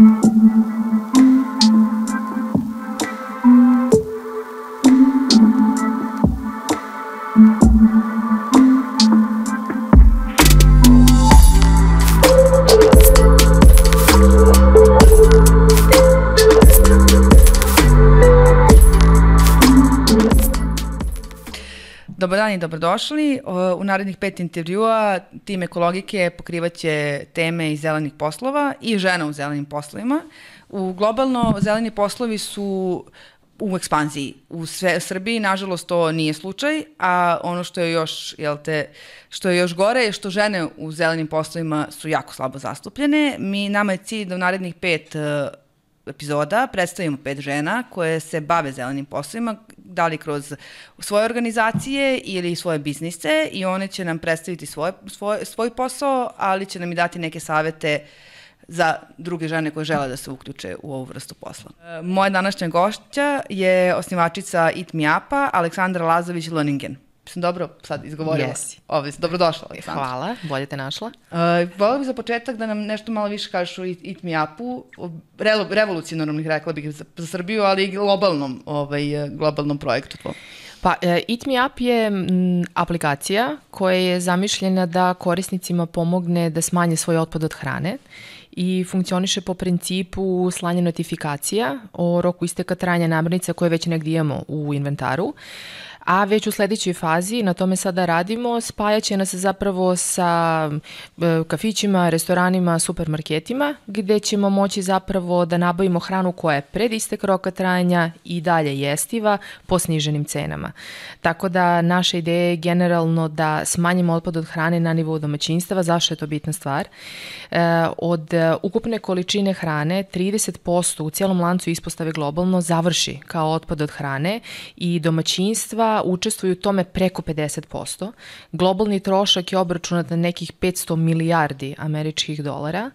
thank you dobrodošli. U narednih pet intervjua tim ekologike pokrivaće teme iz zelenih poslova i žena u zelenim poslovima. U globalno zeleni poslovi su u ekspanziji. U sve, Srbiji, nažalost, to nije slučaj, a ono što je još, jel te, što je još gore je što žene u zelenim poslovima su jako slabo zastupljene. Mi, nama je cilj da u narednih pet epizoda predstavimo pet žena koje se bave zelenim poslovima, da li kroz svoje organizacije ili svoje biznise i one će nam predstaviti svoj, svoj, svoj posao, ali će nam i dati neke savete za druge žene koje žele da se uključe u ovu vrstu posla. E, moja današnja gošća je osnivačica Eat Me Up-a, Aleksandra Lazović-Loningen. Sam dobro sad izgovorila? Jesi. Ovdje, dobrodošla, Aleksandra. Hvala, bolje te našla. Uh, Volio bih za početak da nam nešto malo više kažeš o Eat Me Up-u, revolucionarnom, rekla bih, za, za Srbiju, ali i globalnom, ovaj, globalnom projektu tvom. Pa, uh, Eat Me Up je aplikacija koja je zamišljena da korisnicima pomogne da smanje svoj otpad od hrane i funkcioniše po principu slanja notifikacija o roku isteka trajanja namirnica koje već negdje imamo u inventaru. Uh, a već u sledećoj fazi, na tome sada radimo, spajaće nas zapravo sa e, kafićima, restoranima, supermarketima, gde ćemo moći zapravo da nabavimo hranu koja je pred istek roka trajanja i dalje jestiva po sniženim cenama. Tako da naša ideja je generalno da smanjimo otpad od hrane na nivou domaćinstava, zašto je to bitna stvar. E, od ukupne količine hrane 30% u cijelom lancu ispostave globalno završi kao otpad od hrane i domaćinstva učestvuju u tome preko 50%. Globalni trošak je obračunat na nekih 500 milijardi američkih dolara,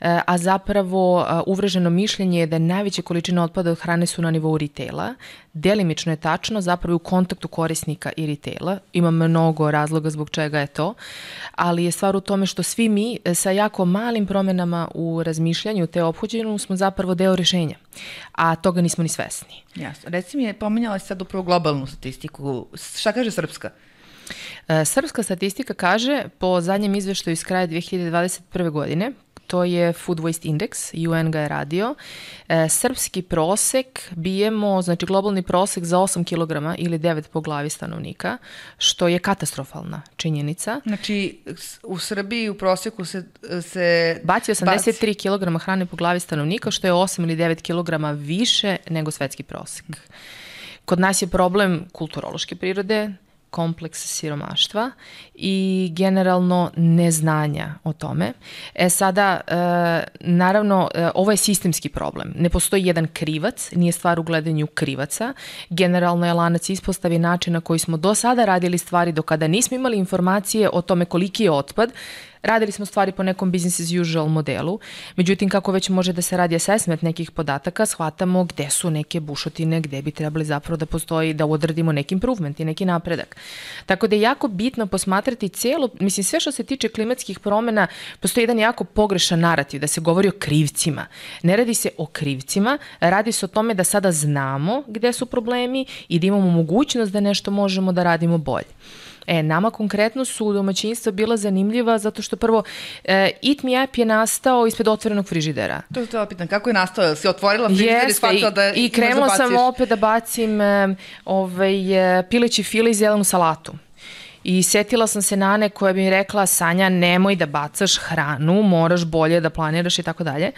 e, a zapravo e, uvreženo mišljenje je da najveće količine otpada od hrane su na nivou retaila. Delimično je tačno, zapravo u kontaktu korisnika i retaila. Ima mnogo razloga zbog čega je to, ali je stvar u tome što svi mi e, sa jako malim promenama u razmišljanju te ophođenju smo zapravo deo rešenja, a toga nismo ni svesni. Jasno. Reci mi, pominjala si sad upravo globalnu statistiku. Šta kaže Srpska? E, srpska statistika kaže, po zadnjem izveštaju iz kraja 2021. godine, to je Food Waste Index, UN ga je radio. E, srpski prosek bijemo, znači globalni prosek za 8 kg ili 9 po glavi stanovnika, što je katastrofalna činjenica. Znači, u Srbiji u proseku se... se baci 83 kg hrane po glavi stanovnika, što je 8 ili 9 kg više nego svetski prosek. Kod nas je problem kulturološke prirode, kompleks siromaštva i generalno neznanja o tome. E sada, e, naravno, e, ovo je sistemski problem. Ne postoji jedan krivac, nije stvar u gledanju krivaca. Generalno je lanac ispostavi način na koji smo do sada radili stvari do kada nismo imali informacije o tome koliki je otpad, Radili smo stvari po nekom business as usual modelu, međutim kako već može da se radi assessment nekih podataka, shvatamo gde su neke bušotine, gde bi trebali zapravo da postoji, da odradimo neki improvement i neki napredak. Tako da je jako bitno posmatrati celo, mislim sve što se tiče klimatskih promena, postoji jedan jako pogrešan narativ, da se govori o krivcima. Ne radi se o krivcima, radi se o tome da sada znamo gde su problemi i da imamo mogućnost da nešto možemo da radimo bolje. E, nama konkretno su domaćinstva bila zanimljiva zato što prvo e, Eat Me App je nastao ispred otvorenog frižidera. To je to pitan, kako je nastao? Jel si otvorila frižider i shvatila da I krenula sam opet da bacim e, ovaj, e, pileći file i zelenu salatu. I setila sam se Nane koja bi mi rekla Sanja nemoj da bacaš hranu, moraš bolje da planiraš i tako dalje.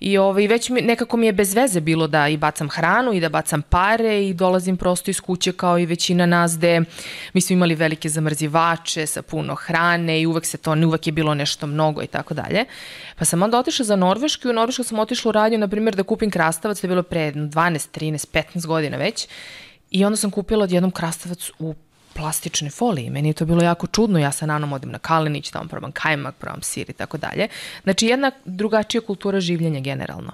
I ovaj, već mi, nekako mi je bez veze bilo da i bacam hranu i da bacam pare i dolazim prosto iz kuće kao i većina nas gde mi smo imali velike zamrzivače sa puno hrane i uvek se to, uvek je bilo nešto mnogo i tako dalje. Pa sam onda otišla za Norvešku i u Norvešku sam otišla u radnju, na primjer, da kupim krastavac, to je bilo pre 12, 13, 15 godina već. I onda sam kupila odjednom krastavac u plastične folije. Meni je to bilo jako čudno. Ja sa nanom odem na Kalenić, tamo probam kajmak, probam sir i tako dalje. Znači, jedna drugačija kultura življenja generalno.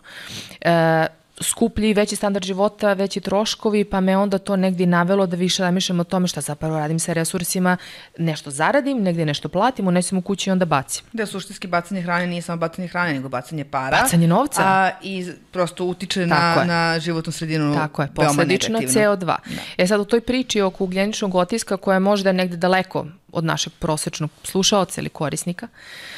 E, skuplji, veći standard života, veći troškovi, pa me onda to negdje navelo da više razmišljam o tome šta zapravo radim sa resursima, nešto zaradim, negdje nešto platim, unesem u kući i onda bacim. Da, suštinski bacanje hrane nije samo bacanje hrane, nego bacanje para. Bacanje novca. A, I prosto utiče na, na životnu sredinu Tako je, posledično CO2. Da. E sad u toj priči oko ugljeničnog otiska koja je možda negde daleko od našeg prosečnog slušaoca ili korisnika, E,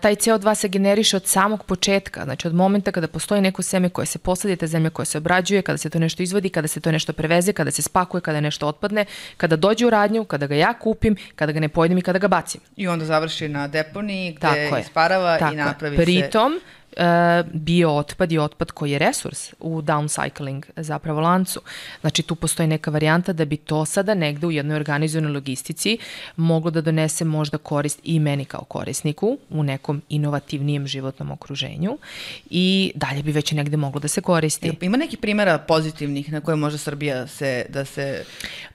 taj CO2 se generiše od samog početka, znači od momenta kada postoji neko seme koje se posadi, ta zemlja koja se obrađuje, kada se to nešto izvodi, kada se to nešto preveze, kada se spakuje, kada nešto otpadne, kada dođe u radnju, kada ga ja kupim, kada ga ne pojedem i kada ga bacim. I onda završi na deponiji gde Tako isparava Tako i napravi Pritom, se... E, bio otpad i otpad koji je resurs u downcycling zapravo lancu. Znači tu postoji neka varijanta da bi to sada negde u jednoj organizovanoj logistici moglo da donese možda korist i meni kao korisniku u nekom inovativnijem životnom okruženju i dalje bi već negde moglo da se koristi. Ima neki primjera pozitivnih na koje može Srbija se, da se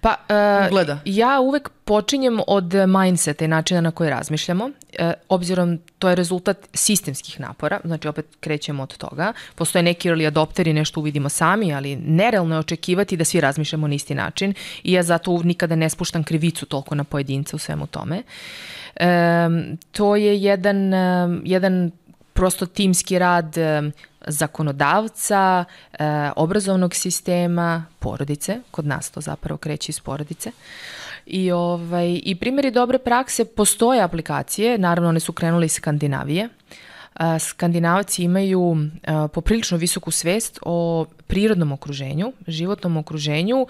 pa, uh, ugleda? Ja uvek počinjem od mindseta i načina na koji razmišljamo. E, obzirom to je rezultat sistemskih napora, znači opet krećemo od toga. Postoje neki early adopteri, nešto uvidimo sami, ali nerealno je očekivati da svi razmišljamo na isti način i ja zato nikada ne spuštam krivicu toliko na pojedince u svemu tome. E, to je jedan, jedan prosto timski rad zakonodavca, e, obrazovnog sistema, porodice, kod nas to zapravo kreće iz porodice. I, ovaj, I primjeri dobre prakse, postoje aplikacije, naravno one su krenule iz Skandinavije, Skandinavci imaju poprilično visoku svest o prirodnom okruženju, životnom okruženju,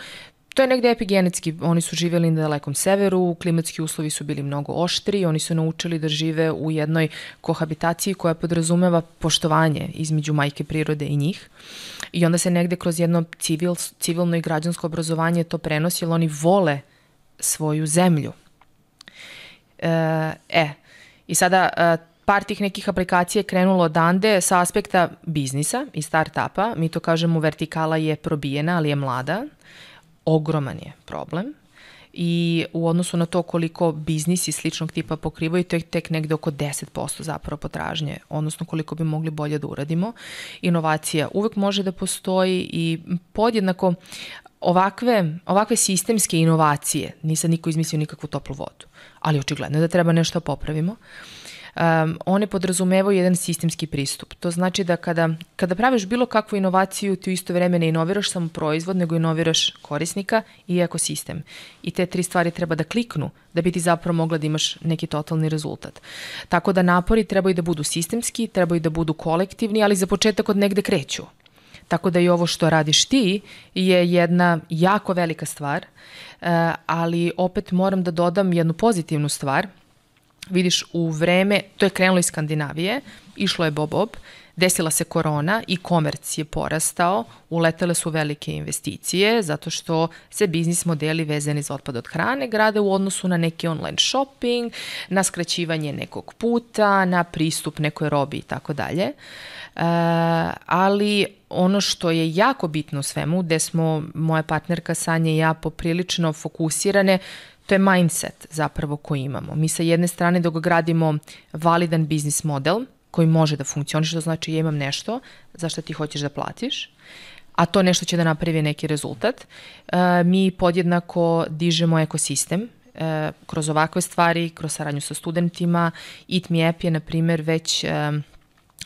To je negde epigenetski, oni su živjeli na dalekom severu, klimatski uslovi su bili mnogo oštri, oni su naučili da žive u jednoj kohabitaciji koja podrazumeva poštovanje između majke prirode i njih. I onda se negde kroz jedno civil, civilno i građansko obrazovanje to prenosi, jer oni vole svoju zemlju. E, e i sada e, par tih nekih aplikacija je krenulo odande sa aspekta biznisa i start-upa. Mi to kažemo vertikala je probijena, ali je mlada. Ogroman je problem i u odnosu na to koliko biznisi sličnog tipa pokrivaju, to je tek negde oko 10% zapravo potražnje, odnosno koliko bi mogli bolje da uradimo. Inovacija uvek može da postoji i podjednako ovakve, ovakve sistemske inovacije, nisam niko izmislio nikakvu toplu vodu, ali očigledno je da treba nešto popravimo. Um, one podrazumevaju jedan sistemski pristup. To znači da kada, kada praviš bilo kakvu inovaciju, ti u isto vreme ne inoviraš samo proizvod, nego inoviraš korisnika i ekosistem. I te tri stvari treba da kliknu da bi ti zapravo mogla da imaš neki totalni rezultat. Tako da napori trebaju da budu sistemski, trebaju da budu kolektivni, ali za početak od negde kreću. Tako da i ovo što radiš ti je jedna jako velika stvar, e, ali opet moram da dodam jednu pozitivnu stvar. Vidiš, u vreme, to je krenulo iz Skandinavije, išlo je bob-bob, desila se korona i komerc je porastao, uletele su velike investicije zato što se biznis modeli vezani za otpad od hrane grade u odnosu na neki online shopping, na skraćivanje nekog puta, na pristup nekoj robi i tako dalje. E, ali ono što je jako bitno u svemu, gde smo moja partnerka Sanja i ja poprilično fokusirane, to je mindset zapravo koji imamo. Mi sa jedne strane dok gradimo validan biznis model koji može da funkcioniše, što znači ja imam nešto za što ti hoćeš da platiš, a to nešto će da napravi neki rezultat. E, mi podjednako dižemo ekosistem e, kroz ovakve stvari, kroz saradnju sa studentima. Eat Me App je, na primer, već e,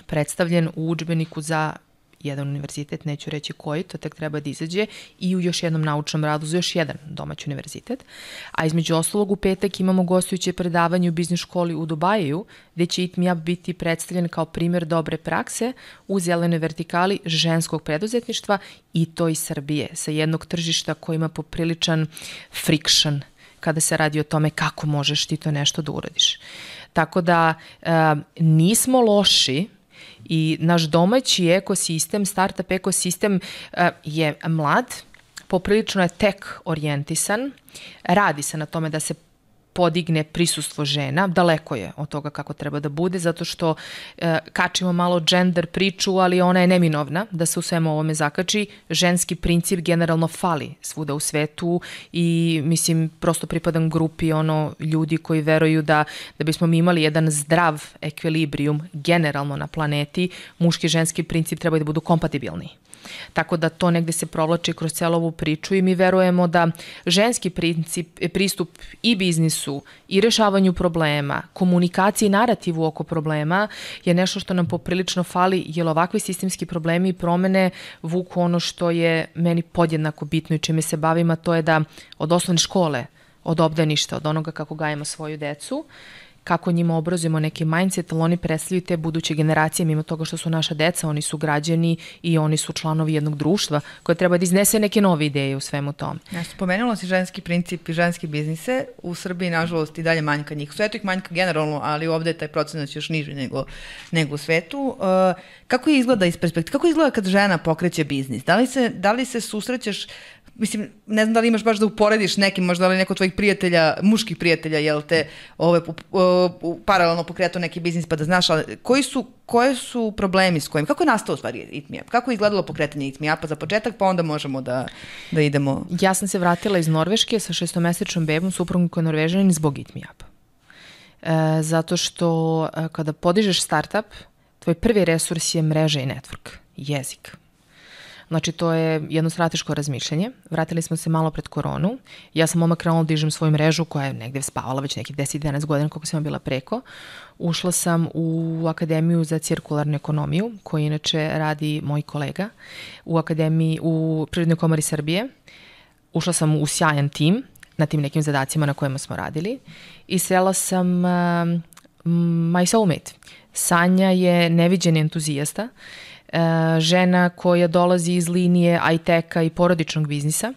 predstavljen u učbeniku za jedan univerzitet, neću reći koji, to tek treba da izađe, i u još jednom naučnom radu za još jedan domaći univerzitet. A između ostalog u petak imamo gostujuće predavanje u biznis školi u Dubaju, gde će ITMIA biti predstavljen kao primer dobre prakse u zelenoj vertikali ženskog preduzetništva i to iz Srbije, sa jednog tržišta koji ima popriličan friction kada se radi o tome kako možeš ti to nešto da uradiš. Tako da e, nismo loši i naš domaći ekosistem, startup ekosistem e, je mlad, poprilično je tek orijentisan, radi se na tome da se podigne prisustvo žena, daleko je od toga kako treba da bude, zato što e, kačimo malo gender priču, ali ona je neminovna da se u svemu ovome zakači. Ženski princip generalno fali svuda u svetu i mislim prosto pripadam grupi ono ljudi koji veruju da da bismo mi imali jedan zdrav ekvilibrijum generalno na planeti, muški i ženski princip trebaju da budu kompatibilni. Tako da to negde se provlači kroz celu ovu priču i mi verujemo da ženski princip, pristup i biznisu i rešavanju problema, komunikaciji i narativu oko problema je nešto što nam poprilično fali, jer ovakvi sistemski problemi i promene vuku ono što je meni podjednako bitno i čime se bavim, a to je da od osnovne škole, od obdaništa, od onoga kako gajemo svoju decu, kako njima obrazujemo neki mindset, ali oni predstavljaju te buduće generacije, mimo toga što su naša deca, oni su građani i oni su članovi jednog društva koje treba da iznese neke nove ideje u svemu tom. Ja, spomenula si ženski princip i ženski biznise. U Srbiji, nažalost, i dalje manjka njih. U svetu ih manjka generalno, ali ovde je taj procenat još niži nego, nego u svetu. Uh, kako izgleda iz perspektive, kako izgleda kad žena pokreće biznis? Da li se, da li se susrećeš mislim, ne znam da li imaš baš da uporediš nekim, možda li neko tvojih prijatelja, muških prijatelja, jel te, ove, u, paralelno pokretao neki biznis pa da znaš, ali koji su, koje su problemi s kojim, kako je nastao u stvari Itmijap? Kako je izgledalo pokretanje Itmijapa za početak, pa onda možemo da, da idemo... Ja sam se vratila iz Norveške sa šestomesečnom bebom, suprugom koja je Norvežanin zbog Itmijapa. E, zato što e, kada podižeš startup, tvoj prvi resurs je mreža i network, jezik Znači, to je jedno strateško razmišljanje. Vratili smo se malo pred koronu. Ja sam odmah krenula da dižem svoju mrežu koja je negde spavala već nekih 10-11 godina koliko sam bila preko. Ušla sam u Akademiju za cirkularnu ekonomiju, koju inače radi moj kolega u Akademiji u Prirodnoj komori Srbije. Ušla sam u sjajan tim na tim nekim zadacima na kojima smo radili i srela sam uh, my soulmate. Sanja je neviđeni entuzijasta e, žena koja dolazi iz linije IT-a i porodičnog biznisa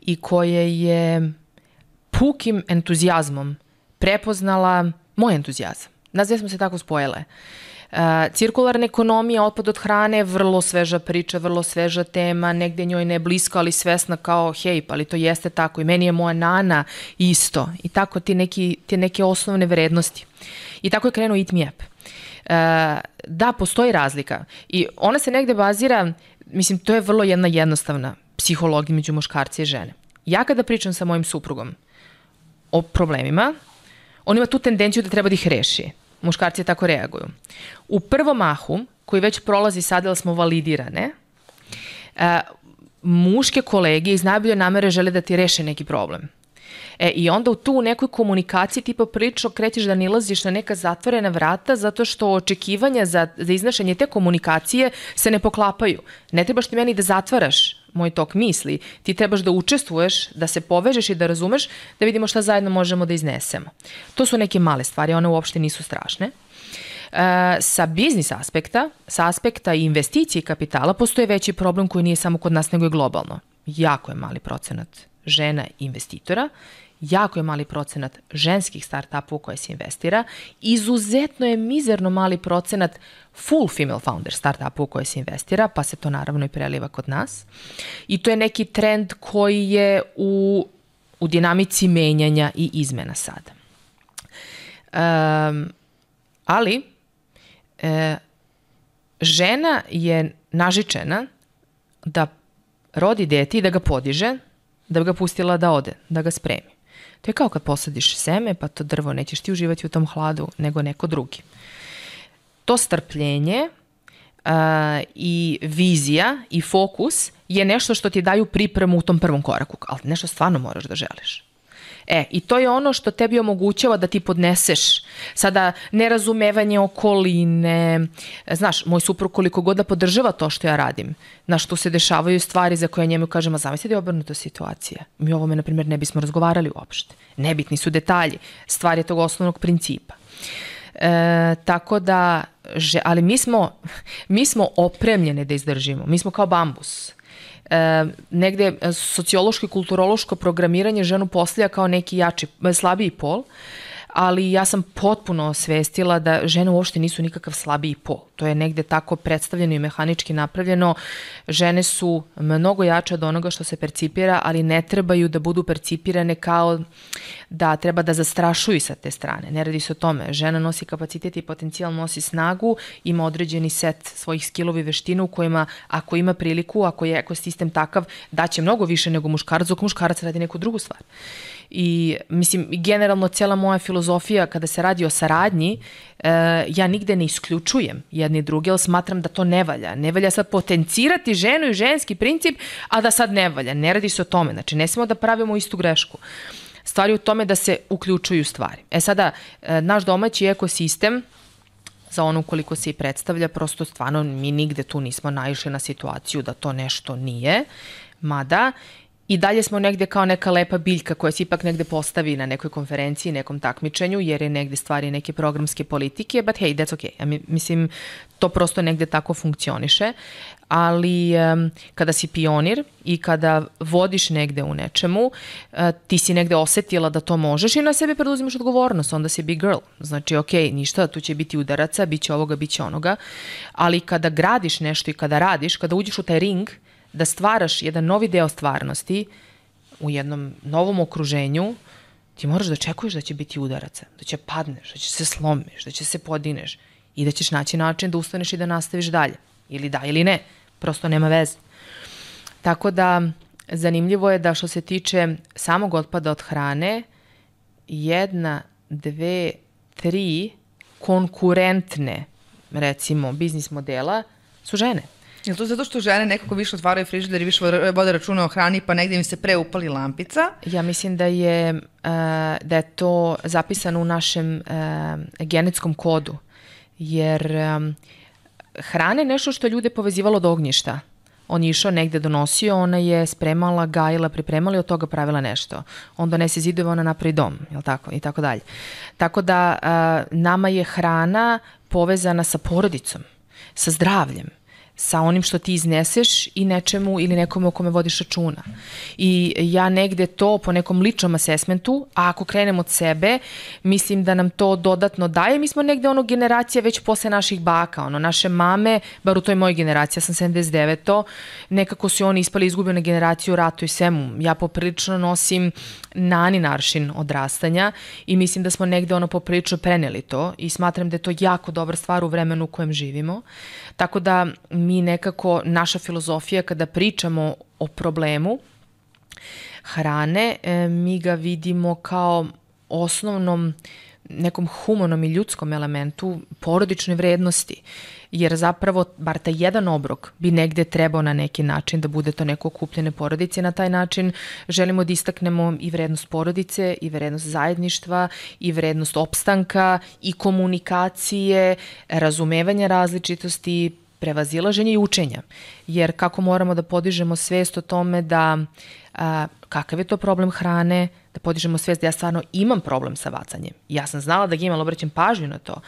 i koja je pukim entuzijazmom prepoznala moj entuzijazam. Nas dve smo se tako spojile. Uh, cirkularna ekonomija, otpad od hrane, vrlo sveža priča, vrlo sveža tema, negde njoj ne blisko, ali svesna kao, hej, pa ali to jeste tako i meni je moja nana isto. I tako ti, neki, ti neke osnovne vrednosti. I tako je krenuo Eat Me Up. E, da, postoji razlika i ona se negde bazira, mislim, to je vrlo jedna jednostavna psihologija među muškarci i žene. Ja kada pričam sa mojim suprugom o problemima, on ima tu tendenciju da treba da ih reši. Muškarci tako reaguju. U prvom mahu, koji već prolazi sada, da smo validirane, uh, muške kolege iz najbolje namere žele da ti reše neki problem. E, I onda u tu nekoj komunikaciji ti poprilično krećeš da nilaziš na neka zatvorena vrata zato što očekivanja za, za iznašanje te komunikacije se ne poklapaju. Ne trebaš ti meni da zatvaraš moj tok misli, ti trebaš da učestvuješ, da se povežeš i da razumeš, da vidimo šta zajedno možemo da iznesemo. To su neke male stvari, one uopšte nisu strašne. E, sa biznis aspekta, sa aspekta investicije i kapitala, postoje veći problem koji nije samo kod nas, nego je globalno. Jako je mali procenat žena investitora jako je mali procenat ženskih startupa u koje se investira, izuzetno je mizerno mali procenat full female founder startupa u koje se investira, pa se to naravno i preliva kod nas. I to je neki trend koji je u, u dinamici menjanja i izmena sada. Um, ali, e, žena je nažičena da rodi dete i da ga podiže, da bi ga pustila da ode, da ga spremi. To je kao kad posadiš seme, pa to drvo nećeš ti uživati u tom hladu, nego neko drugi. To strpljenje uh, i vizija i fokus je nešto što ti daju pripremu u tom prvom koraku, ali nešto stvarno moraš da želiš. E, i to je ono što tebi omogućava da ti podneseš sada nerazumevanje okoline. Znaš, moj suprug koliko god da podržava to što ja radim, na što se dešavaju stvari za koje njemu kažem, a zamisli da je obrnuta situacija. Mi ovome, na primjer, ne bismo razgovarali uopšte. Nebitni su detalji, stvari tog osnovnog principa. E, tako da, že, ali mi smo, mi smo opremljene da izdržimo. Mi smo kao bambus e, negde sociološko i kulturološko programiranje ženu postavlja kao neki jači, slabiji pol, ali ja sam potpuno osvestila da žene uopšte nisu nikakav slabiji pol. To je negde tako predstavljeno i mehanički napravljeno. Žene su mnogo jače od onoga što se percipira, ali ne trebaju da budu percipirane kao da treba da zastrašuju sa te strane. Ne radi se o tome. Žena nosi kapacitet i potencijal, nosi snagu, ima određeni set svojih skillova i veština u kojima ako ima priliku, ako je ekosistem takav, daće mnogo više nego muškarac, dok muškarac radi neku drugu stvar. I mislim, generalno cijela moja filozofija kada se radi o saradnji, e, ja nigde ne isključujem jedni drugi, ali smatram da to ne valja. Ne valja sad potencirati ženu i ženski princip, a da sad ne valja. Ne radi se o tome. Znači, ne smemo da pravimo istu grešku. Stvari u tome da se uključuju stvari. E sada, e, naš domaći ekosistem, za ono koliko se i predstavlja, prosto stvarno mi nigde tu nismo naišli na situaciju da to nešto nije, mada i dalje smo negde kao neka lepa biljka koja se ipak negde postavi na nekoj konferenciji, nekom takmičenju, jer je negde stvari neke programske politike, but hey, that's okay. Ja mislim, to prosto negde tako funkcioniše, ali um, kada si pionir i kada vodiš negde u nečemu, uh, ti si negde osetila da to možeš i na sebe preduzimaš odgovornost, onda si big girl. Znači, ok, ništa, tu će biti udaraca, bit će ovoga, bit će onoga, ali kada gradiš nešto i kada radiš, kada uđeš u taj ring, uh, da stvaraš jedan novi deo stvarnosti u jednom novom okruženju, ti moraš da očekuješ da će biti udaraca, da će padneš, da će se slomiš, da će se podineš i da ćeš naći način da ustaneš i da nastaviš dalje. Ili da ili ne, prosto nema veze. Tako da, zanimljivo je da što se tiče samog otpada od hrane, jedna, dve, tri konkurentne, recimo, biznis modela su žene. Je to zato što žene nekako više otvaraju frižider i više vode računa o hrani pa negde im se pre upali lampica? Ja mislim da je, uh, da je to zapisano u našem uh, genetskom kodu. Jer um, hrana je nešto što ljude povezivalo od ognjišta. On je išao negde donosio, ona je spremala, gajila, pripremala i od toga pravila nešto. On donese zidove, ona napravi dom, jel tako? I tako dalje. Tako da nama je hrana povezana sa porodicom, sa zdravljem sa onim što ti izneseš i nečemu ili nekome o kome vodiš računa. I ja negde to po nekom ličnom asesmentu, a ako krenem od sebe, mislim da nam to dodatno daje. Mi smo negde ono generacija već posle naših baka, ono, naše mame, bar u toj mojoj generaciji, ja sam 79 to, nekako su oni ispali izgubljene generaciju u ratu i svemu. Ja poprilično nosim nani naršin odrastanja i mislim da smo negde ono poprilično preneli to i smatram da je to jako dobra stvar u vremenu u kojem živimo. Tako da mi nekako, naša filozofija kada pričamo o problemu hrane, e, mi ga vidimo kao osnovnom nekom humanom i ljudskom elementu porodične vrednosti jer zapravo bar taj jedan obrok bi negde trebao na neki način da bude to neko okupljene porodice na taj način želimo da istaknemo i vrednost porodice i vrednost zajedništva i vrednost opstanka i komunikacije, razumevanja različitosti, prevazilaženja i učenja. Jer kako moramo da podižemo svest o tome da a, kakav je to problem hrane, da podižemo svest da ja stvarno imam problem sa vacanjem. Ja sam znala da ga imam, ali obraćam pažnju na to.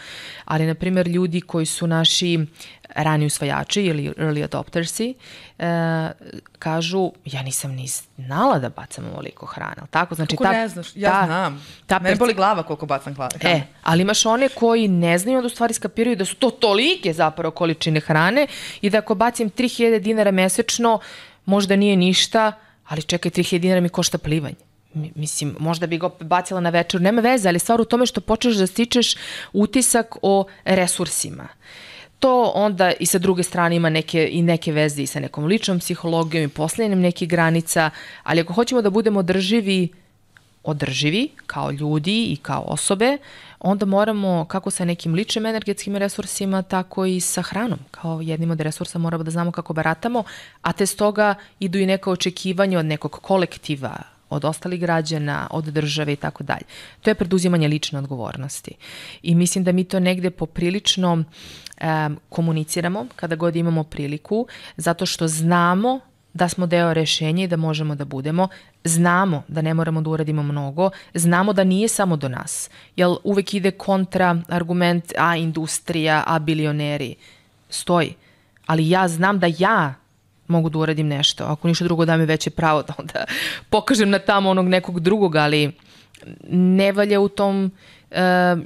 Ali, na primjer, ljudi koji su naši rani usvajači ili early adoptersi, e, kažu, ja nisam ni znala da bacam ovoliko hrane. Tako? Znači, Kako ta, ne znaš? Ja ta, znam. Ta Mene boli glava koliko bacam hrane. E, ali imaš one koji ne znaju da u stvari skapiraju da su to tolike zapravo količine hrane i da ako bacim 3000 dinara mesečno, možda nije ništa, ali čekaj, 3000 dinara mi košta plivanje. Mislim, možda bi ga bacila na večer, nema veze, ali stvar u tome što počneš da stičeš utisak o resursima. To onda i sa druge strane ima neke, i neke veze i sa nekom ličnom psihologijom i posljednjem nekih granica, ali ako hoćemo da budemo održivi, održivi kao ljudi i kao osobe, onda moramo kako sa nekim ličnim energetskim resursima, tako i sa hranom. Kao jednim od resursa moramo da znamo kako baratamo, a te stoga idu i neka očekivanja od nekog kolektiva, od ostalih građana, od države i tako dalje. To je preduzimanje lične odgovornosti. I mislim da mi to negde poprilično um, komuniciramo kada god imamo priliku, zato što znamo da smo deo rešenja i da možemo da budemo. Znamo da ne moramo da uradimo mnogo, znamo da nije samo do nas, jer uvek ide kontra argument, a industrija, a bilioneri. Stoji. Ali ja znam da ja mogu da uradim nešto. Ako ništa drugo da mi veće pravo da onda pokažem na tamo onog nekog drugog, ali ne valja u tom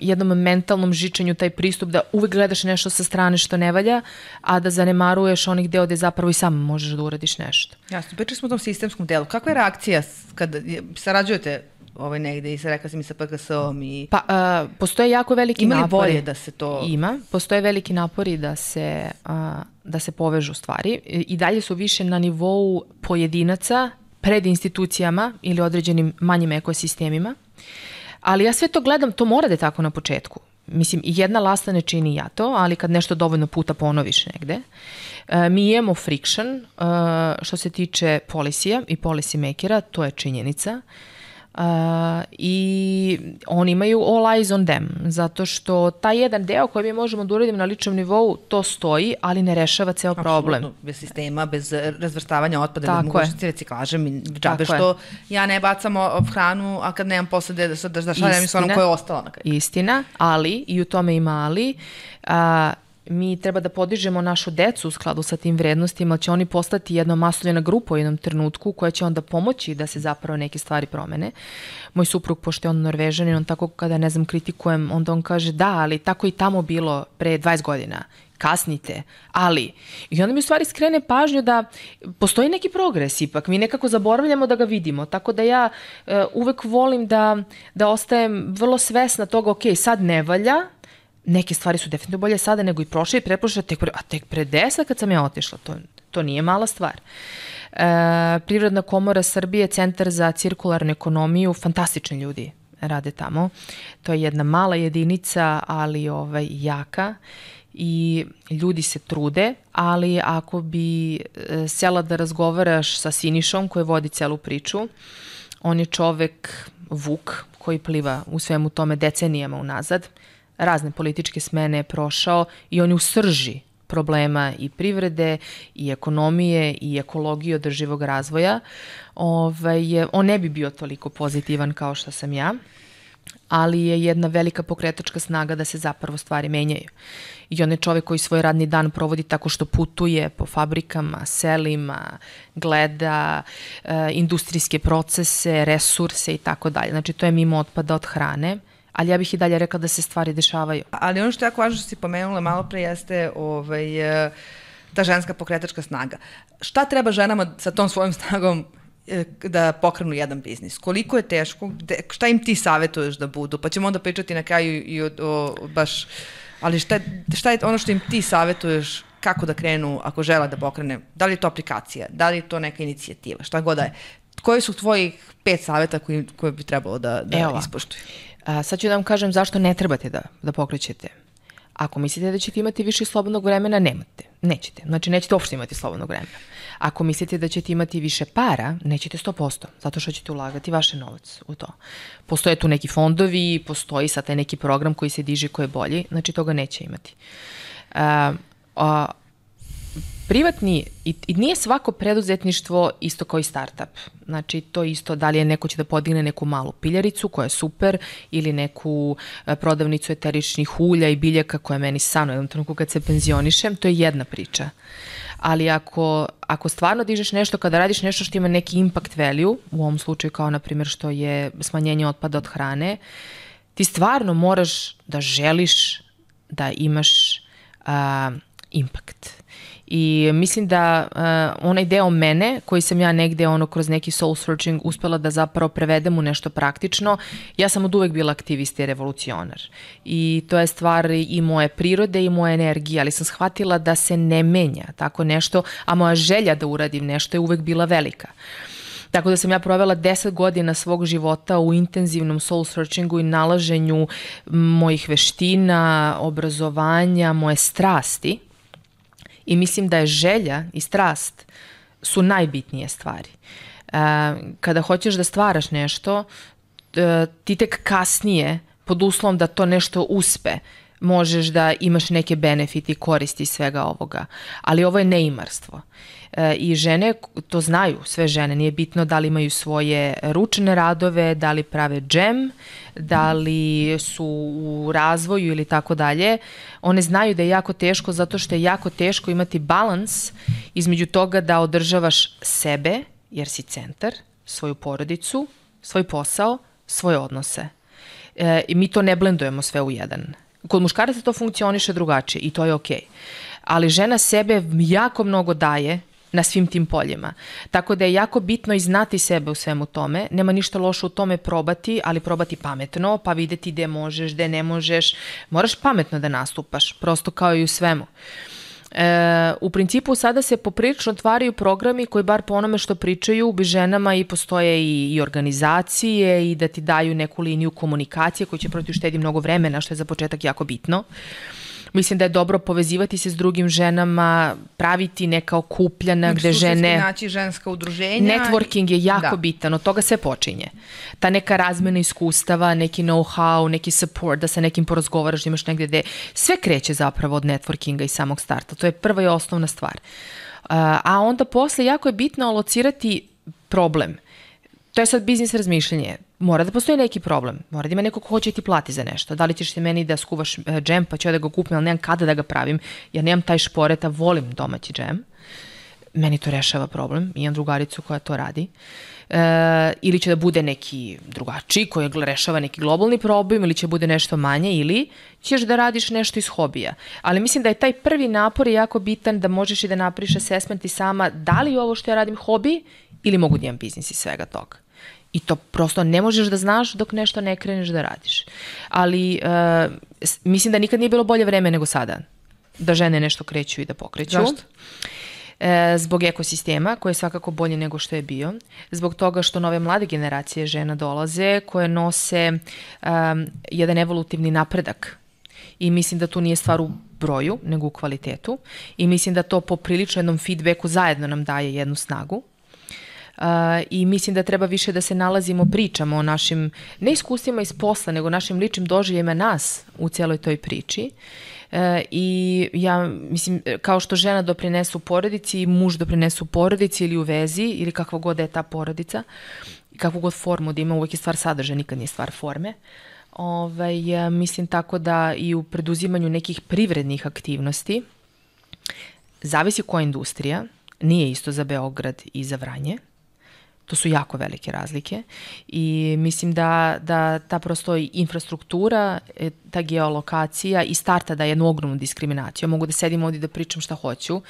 jednom mentalnom žičanju taj pristup da uvek gledaš nešto sa strane što ne valja, a da zanemaruješ onih deo gde zapravo i sam možeš da uradiš nešto. Jasno, pričali smo o tom sistemskom delu. Kakva je reakcija kada sarađujete ovaj negde i sa rekla si mi sa PKS-om i... Pa, uh, postoje jako veliki Ima napori. Ima li bolje da se to... Ima, postoje veliki napori da se, uh, da se povežu stvari. I dalje su više na nivou pojedinaca pred institucijama ili određenim manjim ekosistemima. Ali ja sve to gledam, to mora da je tako na početku. Mislim, jedna lasta ne čini ja to, ali kad nešto dovoljno puta ponoviš negde, e, mi imamo friction e, što se tiče policija i policy makera, to je činjenica. Uh, i oni imaju all eyes on them, zato što taj jedan deo koji mi možemo da uradimo na ličnom nivou, to stoji, ali ne rešava ceo Absolutno. problem. Bez sistema, bez razvrstavanja otpada, Tako bez mogućnosti reciklaže, mi džabe što je. ja ne bacam hranu, a kad nemam posle da, da, da šaljem s onom koja je ostala na kraju. Istina, ali, i u tome ima ali, uh, mi treba da podižemo našu decu u skladu sa tim vrednostima, će oni postati jedna masovljena grupa u jednom trenutku koja će onda pomoći da se zapravo neke stvari promene. Moj suprug, pošto je on norvežanin, on tako kada, ne znam, kritikujem, onda on kaže da, ali tako i tamo bilo pre 20 godina kasnite, ali i onda mi u stvari skrene pažnju da postoji neki progres ipak, mi nekako zaboravljamo da ga vidimo, tako da ja uh, uvek volim da, da ostajem vrlo svesna toga, ok, sad ne valja, neke stvari su definitivno bolje sada nego i prošle i preprošle, tek pre, a tek pre deset kad sam ja otišla, to, to nije mala stvar. E, Privredna komora Srbije, Centar za cirkularnu ekonomiju, fantastični ljudi rade tamo. To je jedna mala jedinica, ali ovaj, jaka i ljudi se trude, ali ako bi e, sela da razgovaraš sa Sinišom koji vodi celu priču, on je čovek vuk koji pliva u svemu tome decenijama unazad razne političke smene je prošao i on je u srži problema i privrede i ekonomije i ekologije održivog razvoja. Ovaj, on ne bi bio toliko pozitivan kao što sam ja, ali je jedna velika pokretačka snaga da se zapravo stvari menjaju. I on je čovek koji svoj radni dan provodi tako što putuje po fabrikama, selima, gleda e, industrijske procese, resurse i tako dalje. Znači to je mimo otpada od hrane ali ja bih i dalje rekla da se stvari dešavaju. Ali ono što je jako važno što si pomenula malo pre jeste ovaj, e, ta ženska pokretačka snaga. Šta treba ženama sa tom svojom snagom e, da pokrenu jedan biznis? Koliko je teško? Gde, šta im ti savetuješ da budu? Pa ćemo onda pričati na kraju i o, o baš... Ali šta, šta je ono što im ti savetuješ kako da krenu ako žele da pokrene? Da li je to aplikacija? Da li je to neka inicijativa? Šta god da je. Koji su tvojih pet saveta koji, koje bi trebalo da, da ispoštuju? A, sad ću da vam kažem zašto ne trebate da, da pokrećete. Ako mislite da ćete imati više slobodnog vremena, nemate. Nećete. Znači, nećete uopšte imati slobodnog vremena. Ako mislite da ćete imati više para, nećete 100%, zato što ćete ulagati vaše novac u to. Postoje tu neki fondovi, postoji sad taj neki program koji se diže, koji je bolji, znači toga neće imati. A, a, privatni, i, i nije svako preduzetništvo isto kao i startup. Znači, to isto, da li je neko će da podigne neku malu piljaricu koja je super, ili neku e, prodavnicu eteričnih ulja i biljaka koja meni sano jednom trenutku kad se penzionišem, to je jedna priča. Ali ako, ako stvarno dižeš nešto, kada radiš nešto što ima neki impact value, u ovom slučaju kao na primjer što je smanjenje otpada od hrane, ti stvarno moraš da želiš da imaš uh, impact I mislim da uh, onaj deo mene, koji sam ja negde ono kroz neki soul searching uspela da zapravo prevedem u nešto praktično, ja sam od uvek bila aktivista i revolucionar. I to je stvar i moje prirode i moje energije, ali sam shvatila da se ne menja tako nešto, a moja želja da uradim nešto je uvek bila velika. Tako da sam ja provela 10 godina svog života u intenzivnom soul searchingu i nalaženju mojih veština, obrazovanja, moje strasti I mislim da je želja i strast su najbitnije stvari. E, kada hoćeš da stvaraš nešto, e, ti tek kasnije, pod uslovom da to nešto uspe, možeš da imaš neke benefiti i koristi svega ovoga. Ali ovo je neimarstvo. E, I žene to znaju, sve žene, nije bitno da li imaju svoje ručne radove, da li prave džem, da li su u razvoju ili tako dalje. One znaju da je jako teško zato što je jako teško imati balans između toga da održavaš sebe, jer si centar, svoju porodicu, svoj posao, svoje odnose. E, I mi to ne blendujemo sve u jedan Kod muškaraca to funkcioniše drugačije i to je okej. Okay. Ali žena sebe jako mnogo daje na svim tim poljima. Tako da je jako bitno i znati sebe u svemu tome. Nema ništa loše u tome probati, ali probati pametno, pa videti gde možeš, gde ne možeš. Moraš pametno da nastupaš, prosto kao i u svemu. E, u principu sada se poprilično otvaraju programi koji bar po onome što pričaju bi ženama i postoje i, i organizacije i da ti daju neku liniju komunikacije koji će protiv uštedi mnogo vremena što je za početak jako bitno. Mislim da je dobro povezivati se s drugim ženama, praviti neka okupljana gde žene... naći ženska udruženja. Networking je jako Da. bitan, od toga sve počinje. Ta neka razmena iskustava, neki know-how, neki support, da sa nekim porazgovaraš, da imaš negde gde... Sve kreće zapravo od networkinga i samog starta. To je prva i osnovna stvar. A onda posle jako je bitno alocirati problem. To je sad biznis razmišljanje. Mora da postoji neki problem. Mora da ima neko ko hoće ti plati za nešto. Da li ćeš ti meni da skuvaš e, džem pa ću da ga kupim, ali nemam kada da ga pravim. Ja nemam taj šporet, a volim domaći džem. Meni to rešava problem. Imam drugaricu koja to radi. E, ili će da bude neki drugačiji koji rešava neki globalni problem ili će bude nešto manje ili ćeš da radiš nešto iz hobija. Ali mislim da je taj prvi napor jako bitan da možeš i da napriš assessment i sama da li ovo što ja radim hobi ili mogu da imam biznis iz svega toga. I to prosto ne možeš da znaš dok nešto ne kreneš da radiš. Ali s- mislim da nikad nije bilo bolje vreme nego sada da žene nešto kreću i da pokreću. Zašto? E, zbog ekosistema koji je svakako bolji nego što je bio, zbog toga što nove mlade generacije žena dolaze koje nose um, jedan evolutivni napredak i mislim da tu nije stvar u broju, nego u kvalitetu i mislim da to po prilično jednom feedbacku zajedno nam daje jednu snagu. Uh, I mislim da treba više da se nalazimo, pričamo o našim, ne iskustvima iz posla, nego našim ličnim doživljajima nas u cijeloj toj priči. E, I ja, mislim, kao što žena doprinesu porodici i muž doprinesu porodici ili u vezi ili kakva god je ta porodica, kakvu god formu da ima, uvek je stvar sadržaja, nikad nije stvar forme. Ovaj, mislim tako da i u preduzimanju nekih privrednih aktivnosti, zavisi koja industrija, nije isto za Beograd i za Vranje, To su jako velike razlike i mislim da, da ta prosto infrastruktura, e, ta geolokacija i starta da jednu ogromnu diskriminaciju. Ja mogu da sedim ovdje da pričam šta hoću.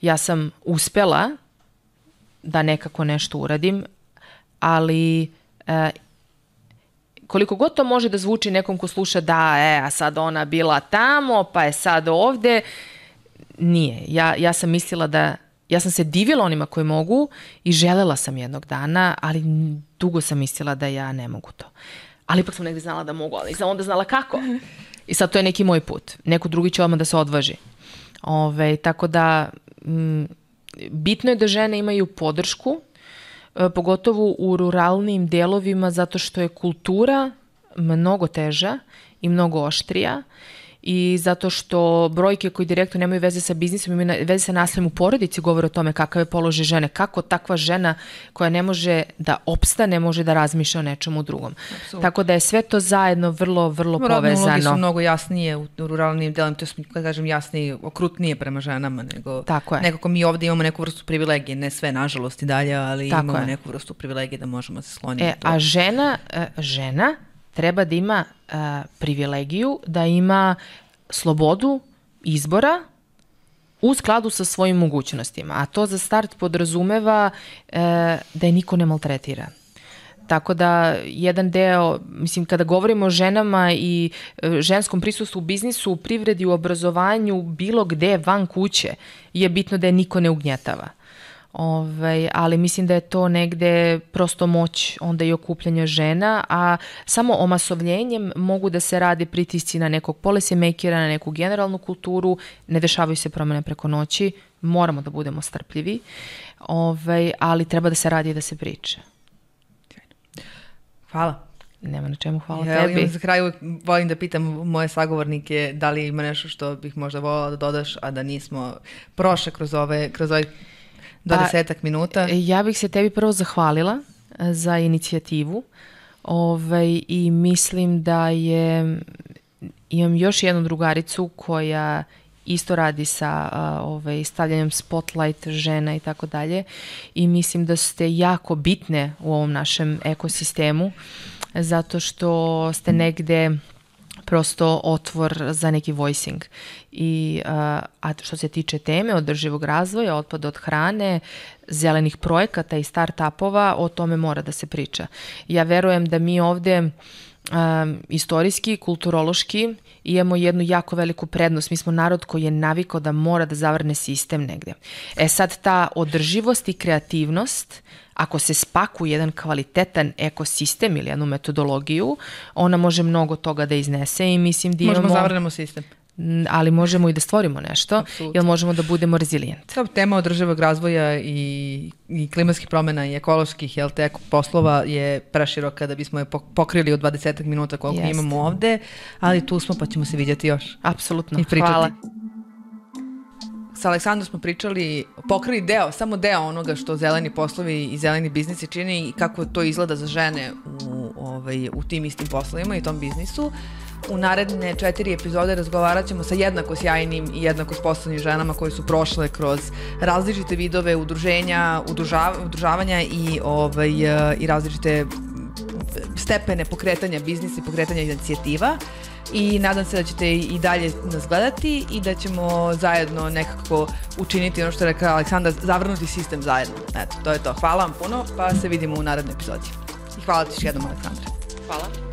Ja sam uspela da nekako nešto uradim, ali e, koliko god to može da zvuči nekom ko sluša da, e, a sad ona bila tamo, pa je sad ovde, nije. Ja, ja sam mislila da ja sam se divila onima koji mogu i želela sam jednog dana, ali dugo sam mislila da ja ne mogu to. Ali ipak sam negde znala da mogu, ali nisam onda znala kako. I sad to je neki moj put. Neko drugi će odmah da se odvaži. Ove, tako da, m, bitno je da žene imaju podršku, e, pogotovo u ruralnim delovima, zato što je kultura mnogo teža i mnogo oštrija i zato što brojke koji direktno nemaju veze sa biznisom, imaju veze sa nasiljem u porodici, govore o tome kakav je položaj žene, kako takva žena koja ne može da opstane, može da razmišlja o nečemu drugom. Tako da je sve to zajedno vrlo, vrlo Rodne uloge su povezano. mnogo jasnije u, ruralnim delima, to je, kada kažem, jasnije, okrutnije prema ženama nego... Tako je. Nekako mi ovde imamo neku vrstu privilegije, ne sve nažalost i dalje, ali Tako imamo je. neku vrstu privilegije da možemo se sloniti. E, a žena, e, žena treba da ima e, privilegiju, da ima slobodu izbora u skladu sa svojim mogućnostima. A to za start podrazumeva e, da je niko ne maltretira. Tako da jedan deo, mislim kada govorimo o ženama i e, ženskom prisustvu u biznisu, u privredi, u obrazovanju, bilo gde van kuće, je bitno da je niko ne ugnjetava. Ovaj, ali mislim da je to negde prosto moć onda i okupljanja žena, a samo omasovljenjem mogu da se rade pritisci na nekog policy makera, na neku generalnu kulturu, ne dešavaju se promene preko noći, moramo da budemo strpljivi, ovaj, ali treba da se radi i da se priča. Hvala. Nema na čemu, hvala Ja, tebi. imam za kraj volim da pitam moje sagovornike da li ima nešto što bih možda volila da dodaš, a da nismo prošle kroz ove, kroz ovaj dvadesetak minuta. E, Ja bih se tebi prvo zahvalila e, za inicijativu ovaj, i mislim da je, imam još jednu drugaricu koja isto radi sa ovaj, stavljanjem spotlight žena i tako dalje i mislim da ste jako bitne u ovom našem ekosistemu zato što ste negde prosto otvor za neki voicing. I, a, što se tiče teme održivog razvoja, otpada od hrane, zelenih projekata i start-upova, o tome mora da se priča. Ja verujem da mi ovde um, istorijski, kulturološki imamo jednu jako veliku prednost. Mi smo narod koji je navikao da mora da zavrne sistem negde. E sad ta održivost i kreativnost ako se spaku jedan kvalitetan ekosistem ili jednu metodologiju, ona može mnogo toga da iznese i mislim da imamo... Možemo zavrnemo sistem ali možemo i da stvorimo nešto, Absolutno. jer možemo da budemo rezilijenti. Kao tema održivog razvoja i, i klimatskih promena i ekoloških jel, te poslova je preširoka da bismo je pokrili u 20 minuta koliko Jeste. imamo ovde, ali tu smo pa ćemo se vidjeti još. Apsolutno, hvala. Sa Aleksandrom smo pričali, pokrili deo, samo deo onoga što zeleni poslovi i zeleni biznisi čini i kako to izgleda za žene u, ovaj, u tim istim poslovima i tom biznisu. U naredne četiri epizode razgovarat ćemo sa jednako sjajnim i jednako sposobnim ženama koje su prošle kroz različite vidove udruženja, udružava, udružavanja i, ovaj, i različite stepene pokretanja biznisa i pokretanja inicijativa i nadam se da ćete i dalje nas gledati i da ćemo zajedno nekako učiniti ono što je rekao Aleksandar, zavrnuti sistem zajedno. Eto, to je to. Hvala vam puno, pa se vidimo u narednoj epizodi. I hvala ti još jednom, Aleksandra. Hvala.